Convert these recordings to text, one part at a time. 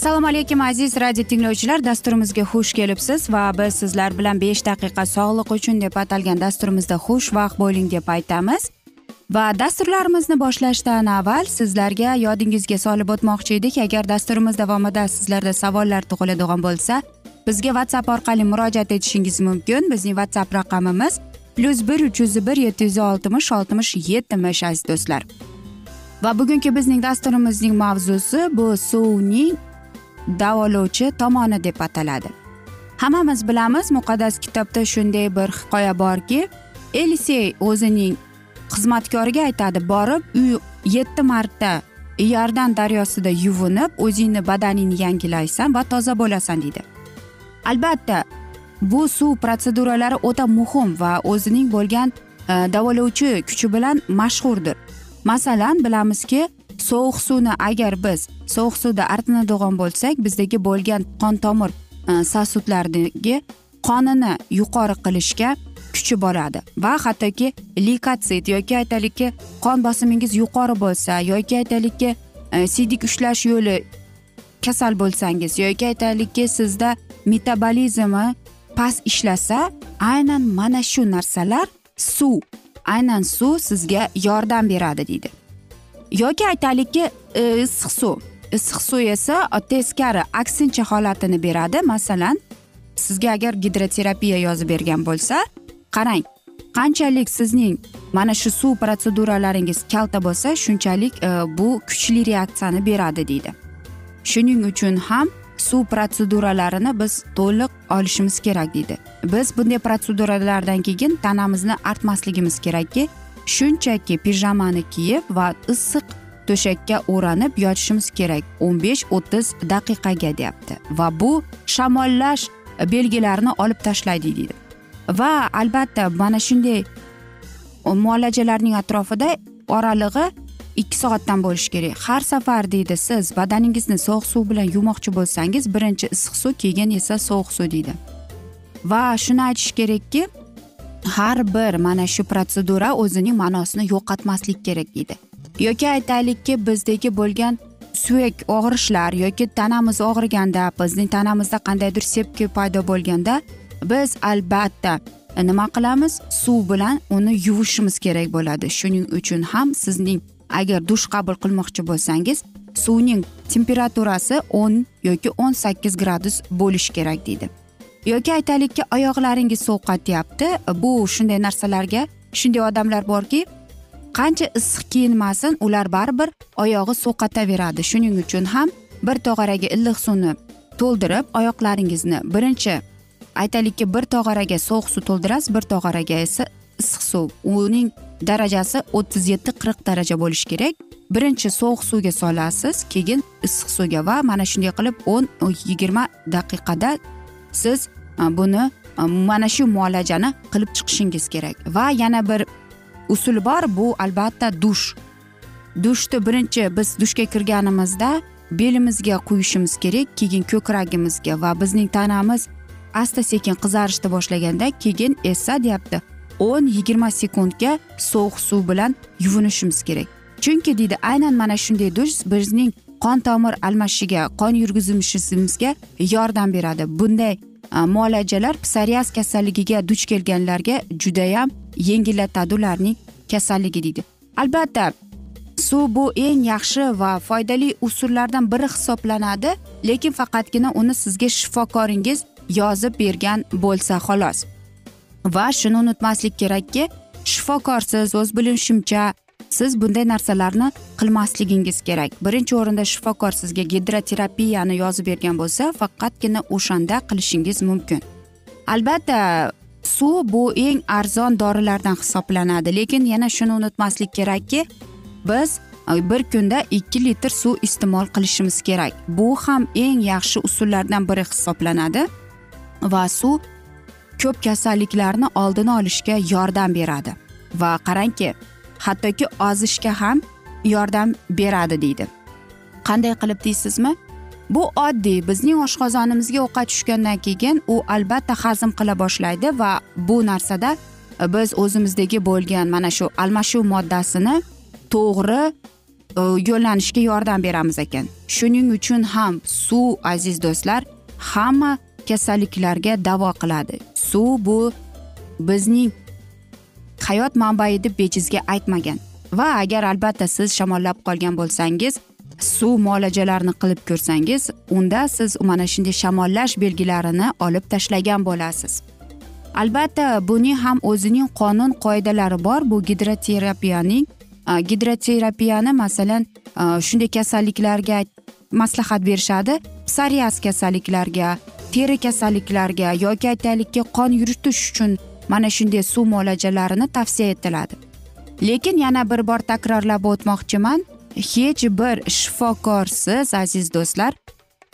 assalomu alaykum aziz radio tinglovchilar. Dasturimizga xush kelibsiz va biz sizlar bilan besh daqiqa sog'liq uchun deb atalgan dasturimizda xushvaqt bo'ling deb aytamiz. Va dasturlarimizni boshlashdan avval sizlarga yodingizga solib o'tmoqchi edik. Agar dasturimiz davomida sizlarda savollar tug'iladigan bo'lsa bizga whatsapp orqali murojaat etishingiz mumkin. Bizning whatsapp raqamimiz plyus bir uch yuz bir yetti yuz oltmish oltmish yetmish aziz do'stlar. Va bugungi bizning dasturimizning mavzusi bu suvning davolovchi tomoni deb ataladi. Hammamiz bilamiz muqaddas kitobda shunday bir hikoya borki elisey o'zining xizmatkoriga aytadi borib uy yetti marta iordan daryosida yuvinib o'zingni badaningni yangilaysan va toza bo'lasan deydi albatta bu suv protseduralari o'ta muhim va o'zining bo'lgan e, davolovchi kuchi bilan mashhurdir. Masalan bilamizki sovuq suvni agar biz sovuq suvda artinadigan bo'lsak bizdagi bo'lgan qon tomir e, qonini yuqori qilishga kuchi boradi. Va hattoki likatsit yoki aytaylikki qon bosimingiz yuqori bo'lsa yoki aytaylikki e, sidik siydik ushlash yo'li kasal bo'lsangiz yoki aytaylikki sizda metabolizmi past ishlasa aynan mana shu narsalar suv. Aynan suv sizga yordam beradi deydi. Yoki aytaylikki e, issiq suv. Issiq suv esa teskari aksincha holatini beradi. Masalan sizga agar gidroterapiya yozib bergan bo'lsa qarang qanchalik sizning mana shu suv protseduralaringiz kalta bo'lsa shunchalik e, bu kuchli reaksiyani beradi deydi. Shuning uchun ham suv protseduralarini biz to'liq olishimiz kerak deydi. Biz bunday protseduralardan keyin tanamizni artmasligimiz kerakki shunchaki pijamani kiyib va issiq to'shakka o'ranib yotishimiz kerak o'n besh o'ttiz daqiqaga deyapti. Va bu shamollash belgilarini olib tashlaydi deydi. Va albatta mana shunday muolajalarning atrofida oralig'i ikki soatdan bo'lishi kerak. Har safar deydi siz badaningizni sovuq suv bilan yuvmoqchi bo'lsangiz birinchi issiq suv keyin esa sovuq suv deydi. Va shuni aytish kerakki har bir mana shu protsedura o'zining ma'nosini yo'qotmaslik kerak deydi. Yoki aytaylikki bizdagi bo'lgan suyak og'rishlar yoki tanamiz og'riganda bizning tanamizda qandaydir sepki paydo bo'lganda biz albatta e, nima qilamiz? Suv bilan uni yuvishimiz kerak bo'ladi. Shuning uchun ham sizning agar dush qabul qilmoqchi bo'lsangiz suvning temperaturasi o'n yoki o'n sakkiz gradus bo'lishi kerak deydi. Yoki aytaylikki oyoqlaringiz sovqotyapti. Bu shunday narsalarga shunday odamlar borki qancha issiq kiyinmasin ular baribir oyog'i sovqotaveradi. Shuning uchun ham bir tog'oraga illiq suvni to'ldirib oyoqlaringizni birinchi aytaylikki bir tog'oraga sovuq suv to'ldirasiz bir tog'oraga esa issiq suv. Uning darajasi o'ttiz yetti qirq daraja bo'lishi kerak. Birinchi sovuq suvga solasiz keyin issiq suvga va mana shunday qilib o'n yigirma daqiqada siz buni mana shu muolajani qilib chiqishingiz kerak. Va yana bir usul bor bu albatta dush. Dushni birinchi biz dushga kirganimizda belimizga quyishimiz kerak keyin ko'kragimizga va bizning tanamiz asta sekin qizarishni boshlaganda keyin esa deyapti. O'n yigirma sekundga sovuq suv bilan yuvinishimiz kerak. Chunki deydi aynan mana shunday dush bizning qon tomir almashishiga qon yurgizishimizga yordam beradi. Bunday muolajalar psoriaz kasalligiga duch kelganlarga judayam yengillatadi ularning kasalligi deydi. Albatta suv bu eng yaxshi va foydali usullardan biri hisoblanadi lekin faqatgina uni sizga shifokoringiz yozib bergan bo'lsa xolos. Va shuni unutmaslik kerakki shifokorsiz o'z bilishimcha siz bunday narsalarni qilmasligingiz kerak. Birinchi o'rinda shifokor sizga gidroterapiyani yozib bergan bo'lsa faqatgina o'shanda qilishingiz mumkin. Albatta suv bu eng arzon dorilardan hisoblanadi lekin yana shuni unutmaslik kerakki biz e, bir kunda ikki litr suv iste'mol qilishimiz kerak. Bu ham eng yaxshi usullardan biri hisoblanadi va suv ko'p kasalliklarni oldini olishga yordam beradi. Va qarangki hattoki ozishga ham yordam beradi deydi. Qanday qilib deysizmi? Bu oddiy bizning oshqozonimizga ovqat tushgandan keyin u albatta hazm qila boshlaydi va bu narsada e, biz o'zimizdagi bo'lgan mana shu almashuv moddasini to'g'ri e, yo'llanishga yordam beramiz ekan. Shuning uchun ham suv aziz do'stlar hamma kasalliklarga davo qiladi. Suv bu bizning hayot manbai deb bejizga aytmagan. Va agar albatta siz shamollab qolgan bo'lsangiz suv muolajalarini qilib ko'rsangiz unda siz mana shunday shamollash belgilarini olib tashlagan bo'lasiz. Albatta buning ham o'zining qonun qoidalari bor. Bu gidroterapiyaning Э, gidroterapiyani masalan э, shunday kasalliklarga maslahat berishadi. Psoriaz kasalliklarga teri kasalliklarga yoki aytaylikki qon yuritish uchun mana shunday suv muolajalarini tavsiya etiladi. Lekin yana bir bor takrorlab o'tmoqchiman hech bir shifokorsiz aziz do'stlar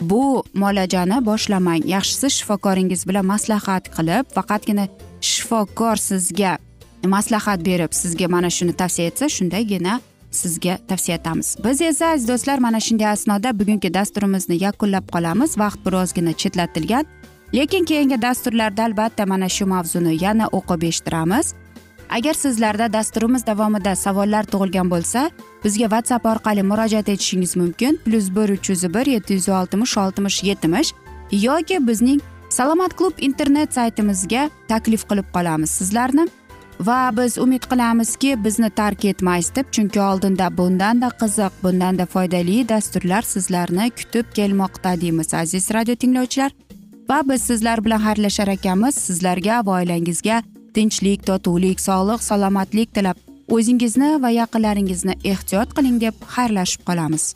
bu muolajani boshlamang. Yaxshisi shifokoringiz bilan maslahat qilib faqatgina shifokor sizga maslahat berib sizga mana shuni tavsiya etsa shundagina sizga tavsiya etamiz. Biz esa aziz do'stlar mana shunday asnoda bugungi dasturimizni yakunlab qolamiz. Vaqt birozgina chetlatilgan lekin keyingi dasturlarda albatta mana shu mavzuni yana o'qib eshittiramiz. Agar sizlarda dasturimiz davomida savollar tug'ilgan bo'lsa bizga whatsapp orqali murojaat etishingiz mumkin. plyus bir uch yuz bir yetti yuz oltmish oltmish yetmish yoki bizning salomat klub internet saytimizga taklif qilib qolamiz. Sizlarni va biz umid qilamizki bizni tark etmaysiz deb chunki oldinda bundanda qiziq bundanda foydali dasturlar sizlarni kutib kelmoqda deymiz aziz radio tinglovchilar. Va biz sizlar bilan xayrlashar ekanmiz. Sizlarga va oilangizga tinchlik totuvlik sog'lik salomatlik tilab. O'zingizni va yaqinlaringizni ehtiyot qiling deb xayrlashib qolamiz.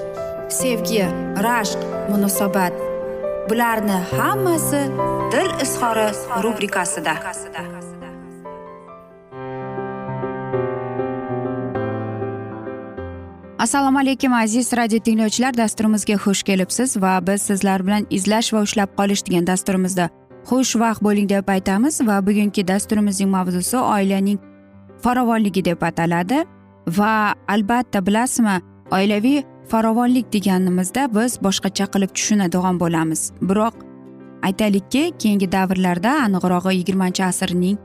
sevgi rashq munosabat. Bularni hammasi dil izhori rubrikasida. Assalomu alaykum aziz radio tinglovchilar. Dasturimizga xush kelibsiz va biz sizlar bilan izlash va ushlab qolish degan dasturimizda xushvaqt bo'ling deb aytamiz va bugungi dasturimizning mavzusi oilaning farovonligi deb ataladi. Va albatta bilasizmi oilaviy farovonlik deganimizda biz boshqacha qilib tushunadigan bo'lamiz. Biroq aytaylikki keyingi davrlarda aniqrog'i yigirmanchi asrning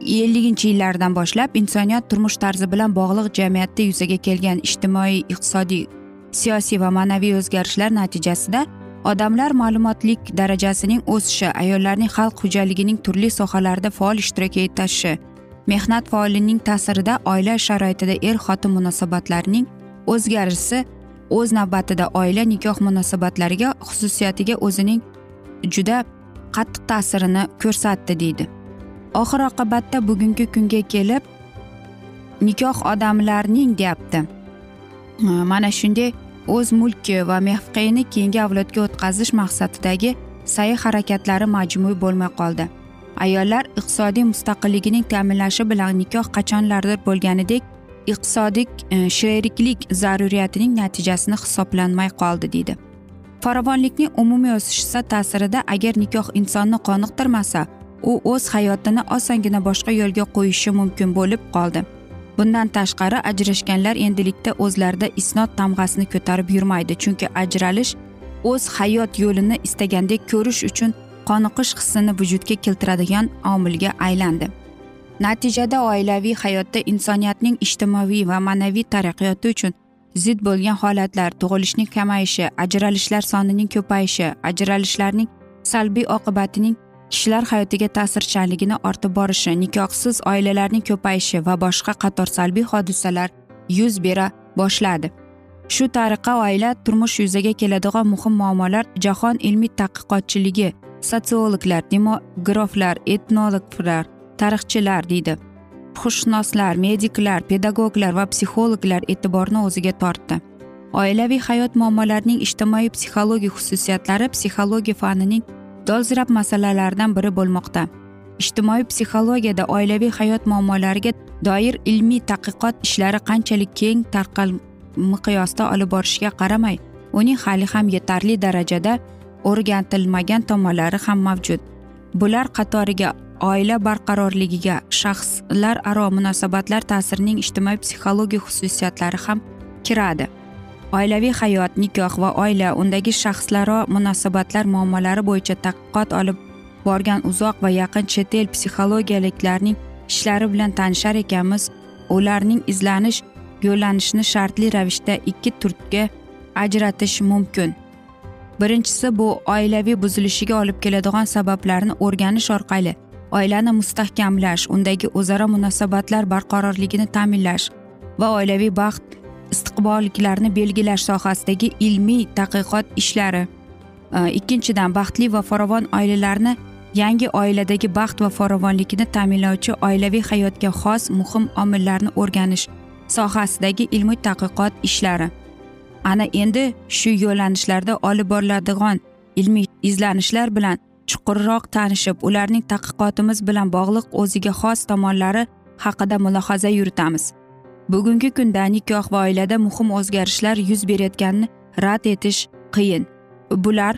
elliginchi yillaridan boshlab insoniyat turmush tarzi bilan bog'liq jamiyatda yuzaga kelgan ijtimoiy iqtisodiy siyosiy va ma'naviy o'zgarishlar natijasida odamlar ma'lumotlik darajasining o'sishi ayollarning xalq xo'jaligining turli sohalarida faol ishtirok etishi mehnat faolining ta'sirida oila sharoitida er xotin munosabatlarining o'zgarishi o'z navbatida oila nikoh munosabatlariga xususiyatiga o'zining juda qattiq ta'sirini ko'rsatdi deydi. Oxir oqibatda bugungi kunga kelib nikoh odamlarning deyapti. Mana shunday o'z mulki va mavqeini keyingi avlodga o'tkazish maqsadidagi sa'y harakatlari majmui bo'lmay qoldi. Ayollar iqtisodiy mustaqilligining ta'minlashi bilan nikoh qachonlardir bo'lganidek iqtisodiy e, sheriklik zaruriyatining natijasini hisoblanmay qoldi deydi. Farovonlikning umumiy o'sishi ta'sirida agar nikoh insonni qoniqtirmasa u o'z hayotini osongina boshqa yo'lga qo'yishi mumkin bo'lib qoldi. Bundan tashqari ajrashganlar endilikda o'zlarida isnot tamg'asini ko'tarib yurmaydi chunki ajralish o'z hayot yo'lini istagandek ko'rish uchun qoniqish hissini vujudga keltiradigan omilga aylandi. Natijada oilaviy hayotda insoniyatning ijtimoiy va ma'naviy taraqqiyoti uchun zid bo'lgan holatlar tug'ilishning kamayishi ajralishlar sonining ko'payishi ajralishlarning salbiy oqibatining kishilar hayotiga ta'sirchanligini ortib borishi nikohsiz oilalarning ko'payishi va boshqa qator salbiy hodisalar yuz bera boshladi. Shu tariqa oila turmush yuzaga keladigan muhim muammolar jahon ilmiy tadqiqotchiligi sotsiologlar demograflar etnologlar tarixchilar deydi. Huquqshunoslar mediklar pedagoglar va psixologlar e'tiborni o'ziga tortdi. Oilaviy hayot muammolarining ijtimoiy psixologik xususiyatlari psixologiya fanining dolzarb masalalaridan biri bo'lmoqda. Ijtimoiy psixologiyada oilaviy hayot muammolariga doir ilmiy tadqiqot ishlari qanchalik keng tarqal miqyosda olib borishiga qaramay uning hali ham yetarli darajada o'rgatilmagan tomonlari ham mavjud. Bular qatoriga oila barqarorligiga shaxslar aro munosabatlar ta'sirining ijtimoiy psixologik xususiyatlari ham kiradi. Oilaviy hayot nikoh va oila undagi shaxslararo munosabatlar muammolari bo'yicha tadqiqot olib borgan uzoq va yaqin chet el psixologiyaliklarning ishlari bilan tanishar ekanmiz. Ularning izlanish yo'llanishini shartli ravishda ikki turga ajratish mumkin. Birinchisi bu oilaviy buzilishiga olib keladigan sabablarni o'rganish orqali oilani mustahkamlash undagi o'zaro munosabatlar barqarorligini ta'minlash va oilaviy baxt istiqbolliklarni belgilash sohasidagi ilmiy tadqiqot ishlari. Ikkinchidan baxtli va farovon oilalarni yangi oiladagi baxt va farovonlikni ta'minlovchi oilaviy hayotga xos muhim omillarni o'rganish sohasidagi ilmiy tadqiqot ishlari. Ana endi shu yo'nalishlarda olib boriladigan ilmiy izlanishlar bilan chuqurroq tanishib ularning tadqiqotimiz bilan bog'liq o'ziga xos tomonlari haqida mulohaza yuritamiz. Bugungi kunda nikoh va oilada muhim o'zgarishlar yuz berayotganini rad etish qiyin. Bular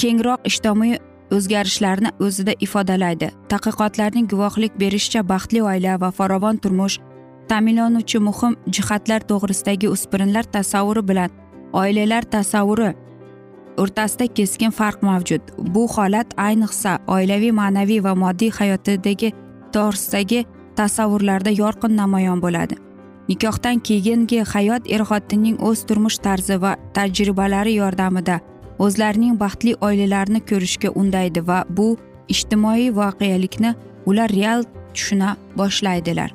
kengroq ijtimoiy o'zgarishlarni o'zida ifodalaydi. Tadqiqotlarning guvohlik berishicha baxtli oila va farovon turmush ta'minlanuvchi muhim jihatlar to'g'risidagi o'spirinlar tasavvuri bilan oilalar tasavvuri o'rtasida keskin farq mavjud. Bu holat ayniqsa oilaviy ma'naviy va moddiy hayotidagi to'g'risidagi tasavvurlarda yorqin namoyon bo'ladi. Nikohdan keyingi hayot er xotinning o'z turmush tarzi va tajribalari yordamida o'zlarining baxtli oilalarini ko'rishga undaydi va bu ijtimoiy voqelikni ular real tushuna boshlaydilar.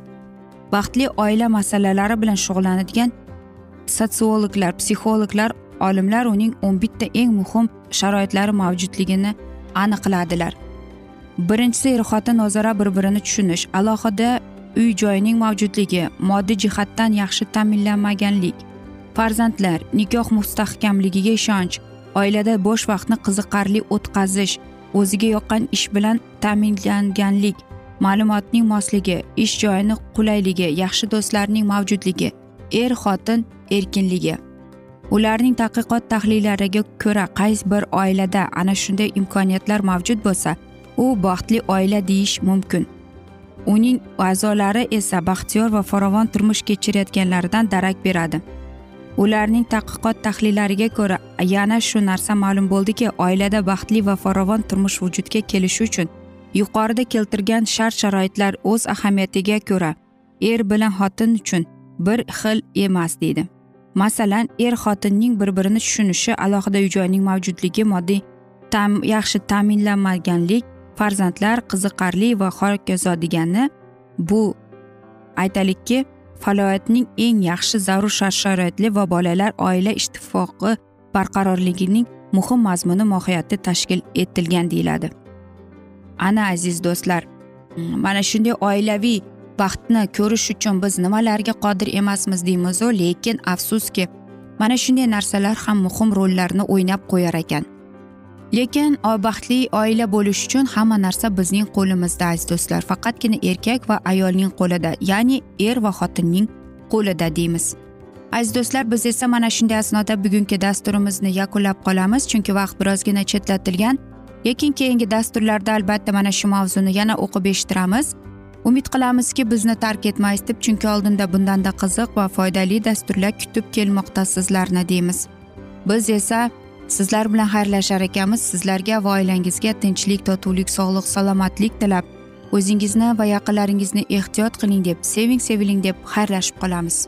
Baxtli oila masalalari bilan shug'ullanadigan sotsiologlar psixologlar olimlar uning o'n bitta eng muhim sharoitlari mavjudligini aniqladilar. Birinchisi er xotin o'zaro bir birini tushunish alohida uy joyning mavjudligi moddiy jihatdan yaxshi ta'minlanmaganlik farzandlar nikoh mustahkamligiga ishonch oilada bo'sh vaqtni qiziqarli o'tkazish o'ziga yoqqan ish bilan ta'minlanganlik ma'lumotning mosligi ish joyini qulayligi yaxshi do'stlarning mavjudligi er xotin erkinligi. Ularning tadqiqot tahlillariga ko'ra qaysi bir oilada ana shunday imkoniyatlar mavjud bo'lsa u baxtli oila deyish mumkin. Uning a'zolari esa baxtiyor va farovon turmush kechirayotganlaridan darak beradi. Ularning tadqiqot tahlillariga ko'ra yana shu narsa ma'lum bo'ldiki oilada baxtli va farovon turmush vujudga kelishi uchun yuqorida keltirgan shart sharoitlar o'z ahamiyatiga ko'ra er bilan xotin uchun bir xil emas deydi. Masalan er xotinning bir birini tushunishi alohida uy joyning mavjudligi moddiy tam yaxshi ta'minlanmaganlik farzandlar qiziqarli va hokazo degani bu. Aytaylikki faoliyatning eng yaxshi zarur shart sharoitli va bolalar oila ittifoqi barqarorligining muhim mazmuni mohiyati tashkil etilgan deyiladi. Ana aziz do'stlar mana shunday oilaviy baxtni ko'rish uchun biz nimalarga qodir emasmiz deymizu lekin afsuski mana shunday narsalar ham muhim rollarni o'ynab qo'yar ekan. Lekin baxtli oila bo'lish uchun hamma narsa bizning qo'limizda aziz do'stlar. Faqatgina erkak va ayolning qo'lida ya'ni er va xotinning qo'lida deymiz. Aziz do'stlar biz esa mana shunday asnoda bugungi dasturimizni yakunlab qolamiz chunki vaqt birozgina chetlatilgan. Lekin keyingi dasturlarda albatta mana shu mavzuni yana o'qib eshittiramiz. Umid qilamizki bizni tark etmaysiz deb chunki oldinda bundanda qiziq va foydali dasturlar kutib kelmoqda sizlarni deymiz. Biz esa sizlar bilan xayrlashar ekanmiz sizlarga va oilangizga tinchlik totuvlik sog'lik salomatlik tilab o'zingizni va yaqinlaringizni ehtiyot qiling deb seving seviling deb xayrlashib qolamiz.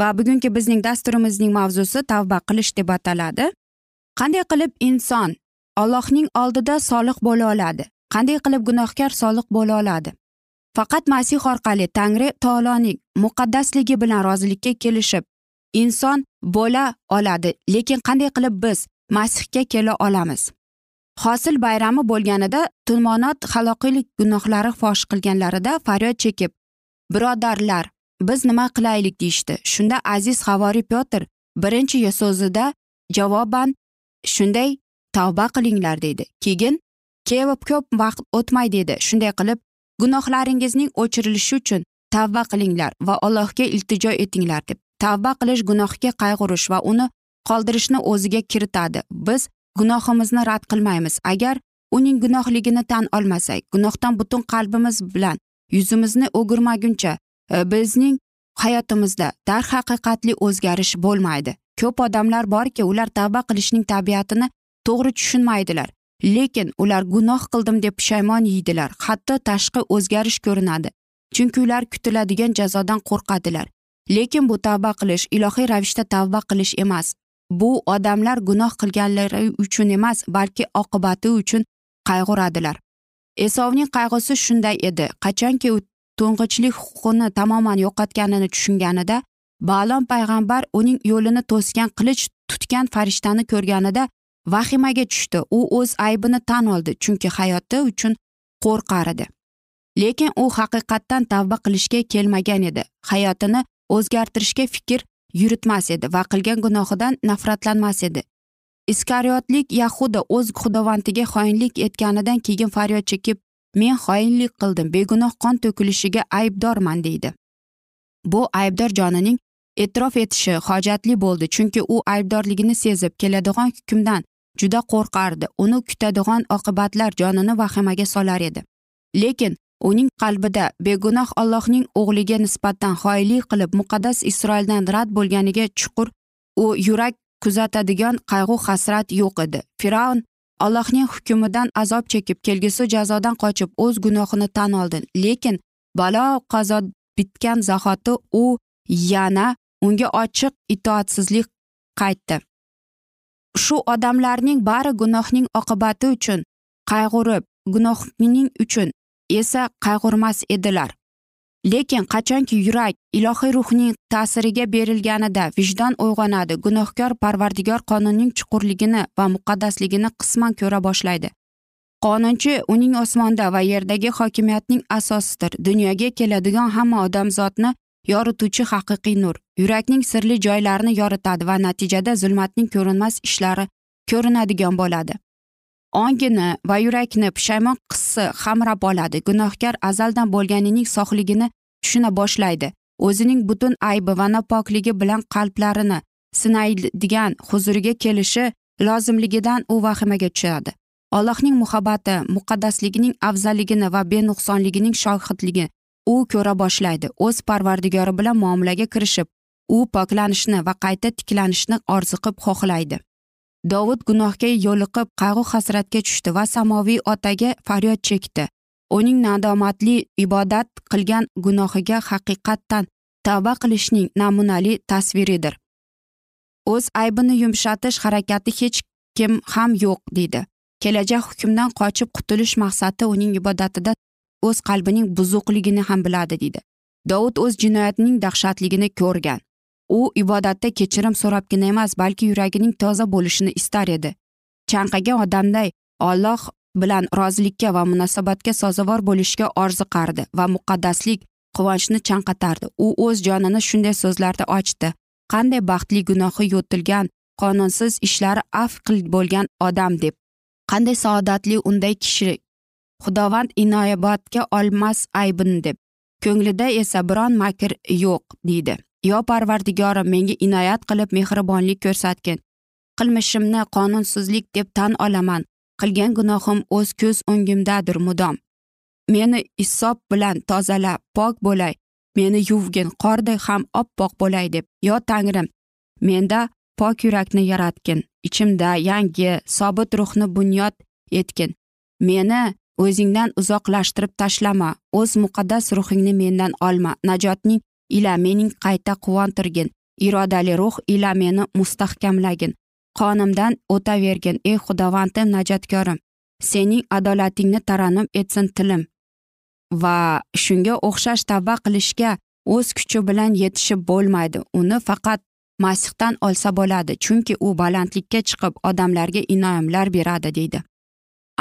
Va bugungi bizning dasturimizning mavzusi tavba qilish deb ataladi. Qanday qilib inson allohning oldida solih bo'la oladi? Qanday qilib gunohkor solih bo'la oladi? Faqat masih orqali tangri taoloning muqaddasligi bilan rozilikka kelishib inson bo'la oladi. Lekin qanday qilib biz masihga kela olamiz? Hosil bayrami bo'lganida tulmonot haloqiylik gunohlari fosh qilganlarida faryod chekib birodarlar biz nima qilaylik deyishdi. Shunda aziz havoriy pyotr birinchi so'zida javoban shunday tavba qilinglar deydi keyin kevib ko'p vaqt o'tmay dedi shunday qilib gunohlaringizning o'chirilishi uchun tavba qilinglar va allohga iltijo etinglar deb. Tavba qilish gunohga qayg'urish va uni qoldirishni o'ziga kiritadi. Biz gunohimizni rad qilmaymiz. Agar uning gunohligini tan olmasak gunohdan butun qalbimiz bilan yuzimizni o'girmaguncha Э, bizning hayotimizda darhaqiqatli o'zgarish bo'lmaydi. Ko'p odamlar borki ular tavba qilishning tabiatini to'g'ri tushunmaydilar. Lekin ular gunoh qildim deb pushaymon yeydilar. Hatto tashqi o'zgarish ko'rinadi. Chunki ular kutiladigan jazodan qo'rqadilar. Lekin bu tavba qilish ilohiy ravishda tavba qilish emas. Bu odamlar gunoh qilganlari uchun emas balki oqibati uchun qayg'uradilar. Esovning qayg'usi shunday edi. Qachonki u to'ng'ichlik huquqini tamoman yo'qotganini tushunganida balom payg'ambar uning yo'lini to'sgan qilich tutgan farishtani ko'rganida vahimaga tushdi. U o'z aybini tan oldi chunki hayoti uchun qo'rqar edi. Lekin u haqiqatdan tavba qilishga kelmagan edi. Hayotini o'zgartirishga fikr yuritmas edi va qilgan gunohidan nafratlanmas edi. Iskariyotlik yahuda o'z xudovandiga xoinlik etganidan keyin faryod chekib men xoinlik qildim begunoh qon to'kilishiga aybdorman deydi. Bu aybdor jonining e'tirof etishi hojatli bo'ldi chunki u aybdorligini sezib keladigan hukmdan juda qo'rqardi. Uni kutadigan oqibatlar jonini vahimaga solar edi. Lekin uning qalbida begunoh allohning o'g'liga nisbatan xoinlik qilib muqaddas isroildan rad bo'lganiga chuqur u yurak kuzatadigan qayg'u hasrat yo'q edi. Fir'avn allohning hukmidan azob chekib kelgusi jazodan qochib o'z gunohini tan oldi lekin balo qazo bitgan zahoti u yana unga ochiq itoatsizlik qaytdi. Shu odamlarning bari gunohning oqibati uchun qayg'urib gunohning uchun esa qayg'urmas edilar. Lekin qachonki yurak ilohiy ruhning ta'siriga berilganida vijdon uyg'onadi gunohkor parvardigor qonunning chuqurligini va muqaddasligini qisman ko'ra boshlaydi. Qonunchi uning osmonda va yerdagi hokimiyatning asosidir. Dunyoga keladigan hamma odamzodni yorituvchi haqiqiy nur yurakning sirli joylarini yoritadi va natijada zulmatning ko'rinmas ishlari ko'rinadigan bo'ladi. Ongini va yurakni pushaymon qissi qamrab oladi. Gunohkor azaldan bo'lganining soxligini tushuna boshlaydi. O'zining butun aybi va nopokligi bilan qalblarini sinaydigan huzuriga kelishi lozimligidan u vahimaga tushadi. Allohning muhabbati muqaddasligining afzalligini va benuqsonligining shohidligi u ko'ra boshlaydi. O'z parvardigori bilan muomalaga kirishib u poklanishni va qayta tiklanishni orzu qilib xohlaydi. Dovud gunohga yo'liqib qayg'u hasratga tushdi va samoviy otaga faryod chekdi. Uning nadomatli ibodat qilgan gunohiga haqiqatdan tavba qilishning namunali tasviridir. O'z aybini yumshatish harakati hech kim ham yo'q deydi. Kelajak hukmdan qochib qutulish maqsadi uning ibodatida o'z qalbining buzuqligini ham biladi deydi. Dovud o'z jinoyatining dahshatligini ko'rgan. U ibodatda kechirim so'rabgina emas balki yuragining toza bo'lishini istar edi. Chanqagan odamday olloh bilan rozilikka va munosabatga sazovor bo'lishga orziqardi va muqaddaslik quvonchni chanqatardi. U o'z jonini shunday so'zlarda ochdi. Qanday baxtli gunohi yo'tilgan qonunsiz ishlari af bo'lgan odam deb. Qanday saodatli unday kishi xudovand inobatga olmas aybini deb. Ko'nglida esa biron makr yo'q deydi. Yo parvardigorim menga inoyat qilib mehribonlik ko'rsatgin. Qilmishimni qonunsizlik deb tan olaman. Qilgan gunohim o'z ko'z o'ngimdadir mudom. Meni issob bilan tozala pok bo'lay. Meni yuvgin qorday ham oppoq bo'lay deb. Yo tangrim menda pok yurakni yaratgin. Ichimda yangi sobit ruhni bunyod etgin. Meni o'zingdan uzoqlashtirib tashlama. O'z muqaddas ruhingni mendan olma. Najotning ila mening qayta quvontirgin. Irodali ruh ila meni mustahkamlagin. Qonimdan o'tavergin ey xudovandim najotkorim. Sening adolatingni tarannum etsin tilim. Va shunga o'xshash tavba qilishga o'z kuchi bilan yetishib bo'lmaydi. Uni faqat masihdan olsa bo'ladi chunki u balandlikka chiqib odamlarga inoyatlar beradi deydi.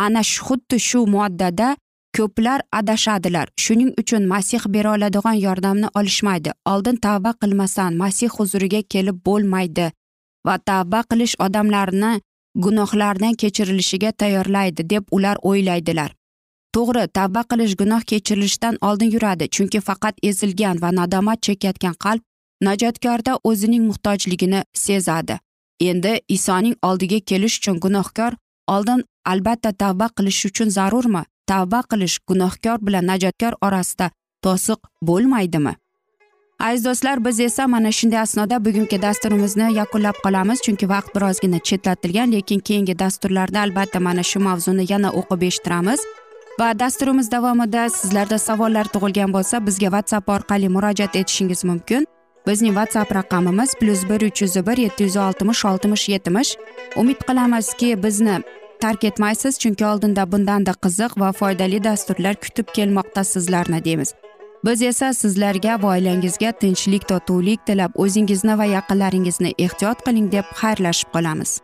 Ana xuddi shu moddada ko'plar adashadilar. Shuning uchun masih bera oladigan yordamni olishmaydi. Oldin tavba qilmasdan masih huzuriga kelib bo'lmaydi va tavba qilish odamlarni gunohlardan kechirilishiga tayyorlaydi deb ular o'ylaydilar. To'g'ri tavba qilish gunoh kechirilishdan oldin yuradi chunki faqat ezilgan va nadomat chekayotgan qalb najotkorda o'zining muhtojligini sezadi. Endi isoning oldiga kelish uchun gunohkor oldin albatta tavba qilish uchun zarurmi? Tavba qilish gunohkor bilan najotkor orasida to'siq bo'lmaydimi? Aziz do'stlar biz esa mana shunday asnoda bugungi dasturimizni yakunlab qolamiz chunki vaqt birozgina chetlatilgan lekin keyingi dasturlarda albatta mana shu mavzuni yana o'qib eshittiramiz. Va dasturimiz davomida sizlarda savollar tug'ilgan bo'lsa bizga whatsapp orqali murojaat etishingiz mumkin. Bizning whatsapp raqamimiz plyus bir uch yuz bir yetti yuz oltmish oltmish yetmish. Umid qilamizki bizni tark etmaysiz chunki oldinda bundanda qiziq va foydali dasturlar kutib kelmoqda sizlarni deymiz. Biz esa sizlarga va oilangizga tinchlik totuvlik tilab o'zingizni va yaqinlaringizni ehtiyot qiling deb xayrlashib qolamiz.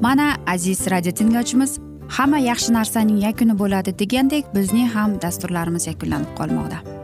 Mana aziz radio tinglovchimiz hamma yaxshi narsaning yakuni bo'ladi degandek bizning ham dasturlarimiz yakunlanib qolmoqda.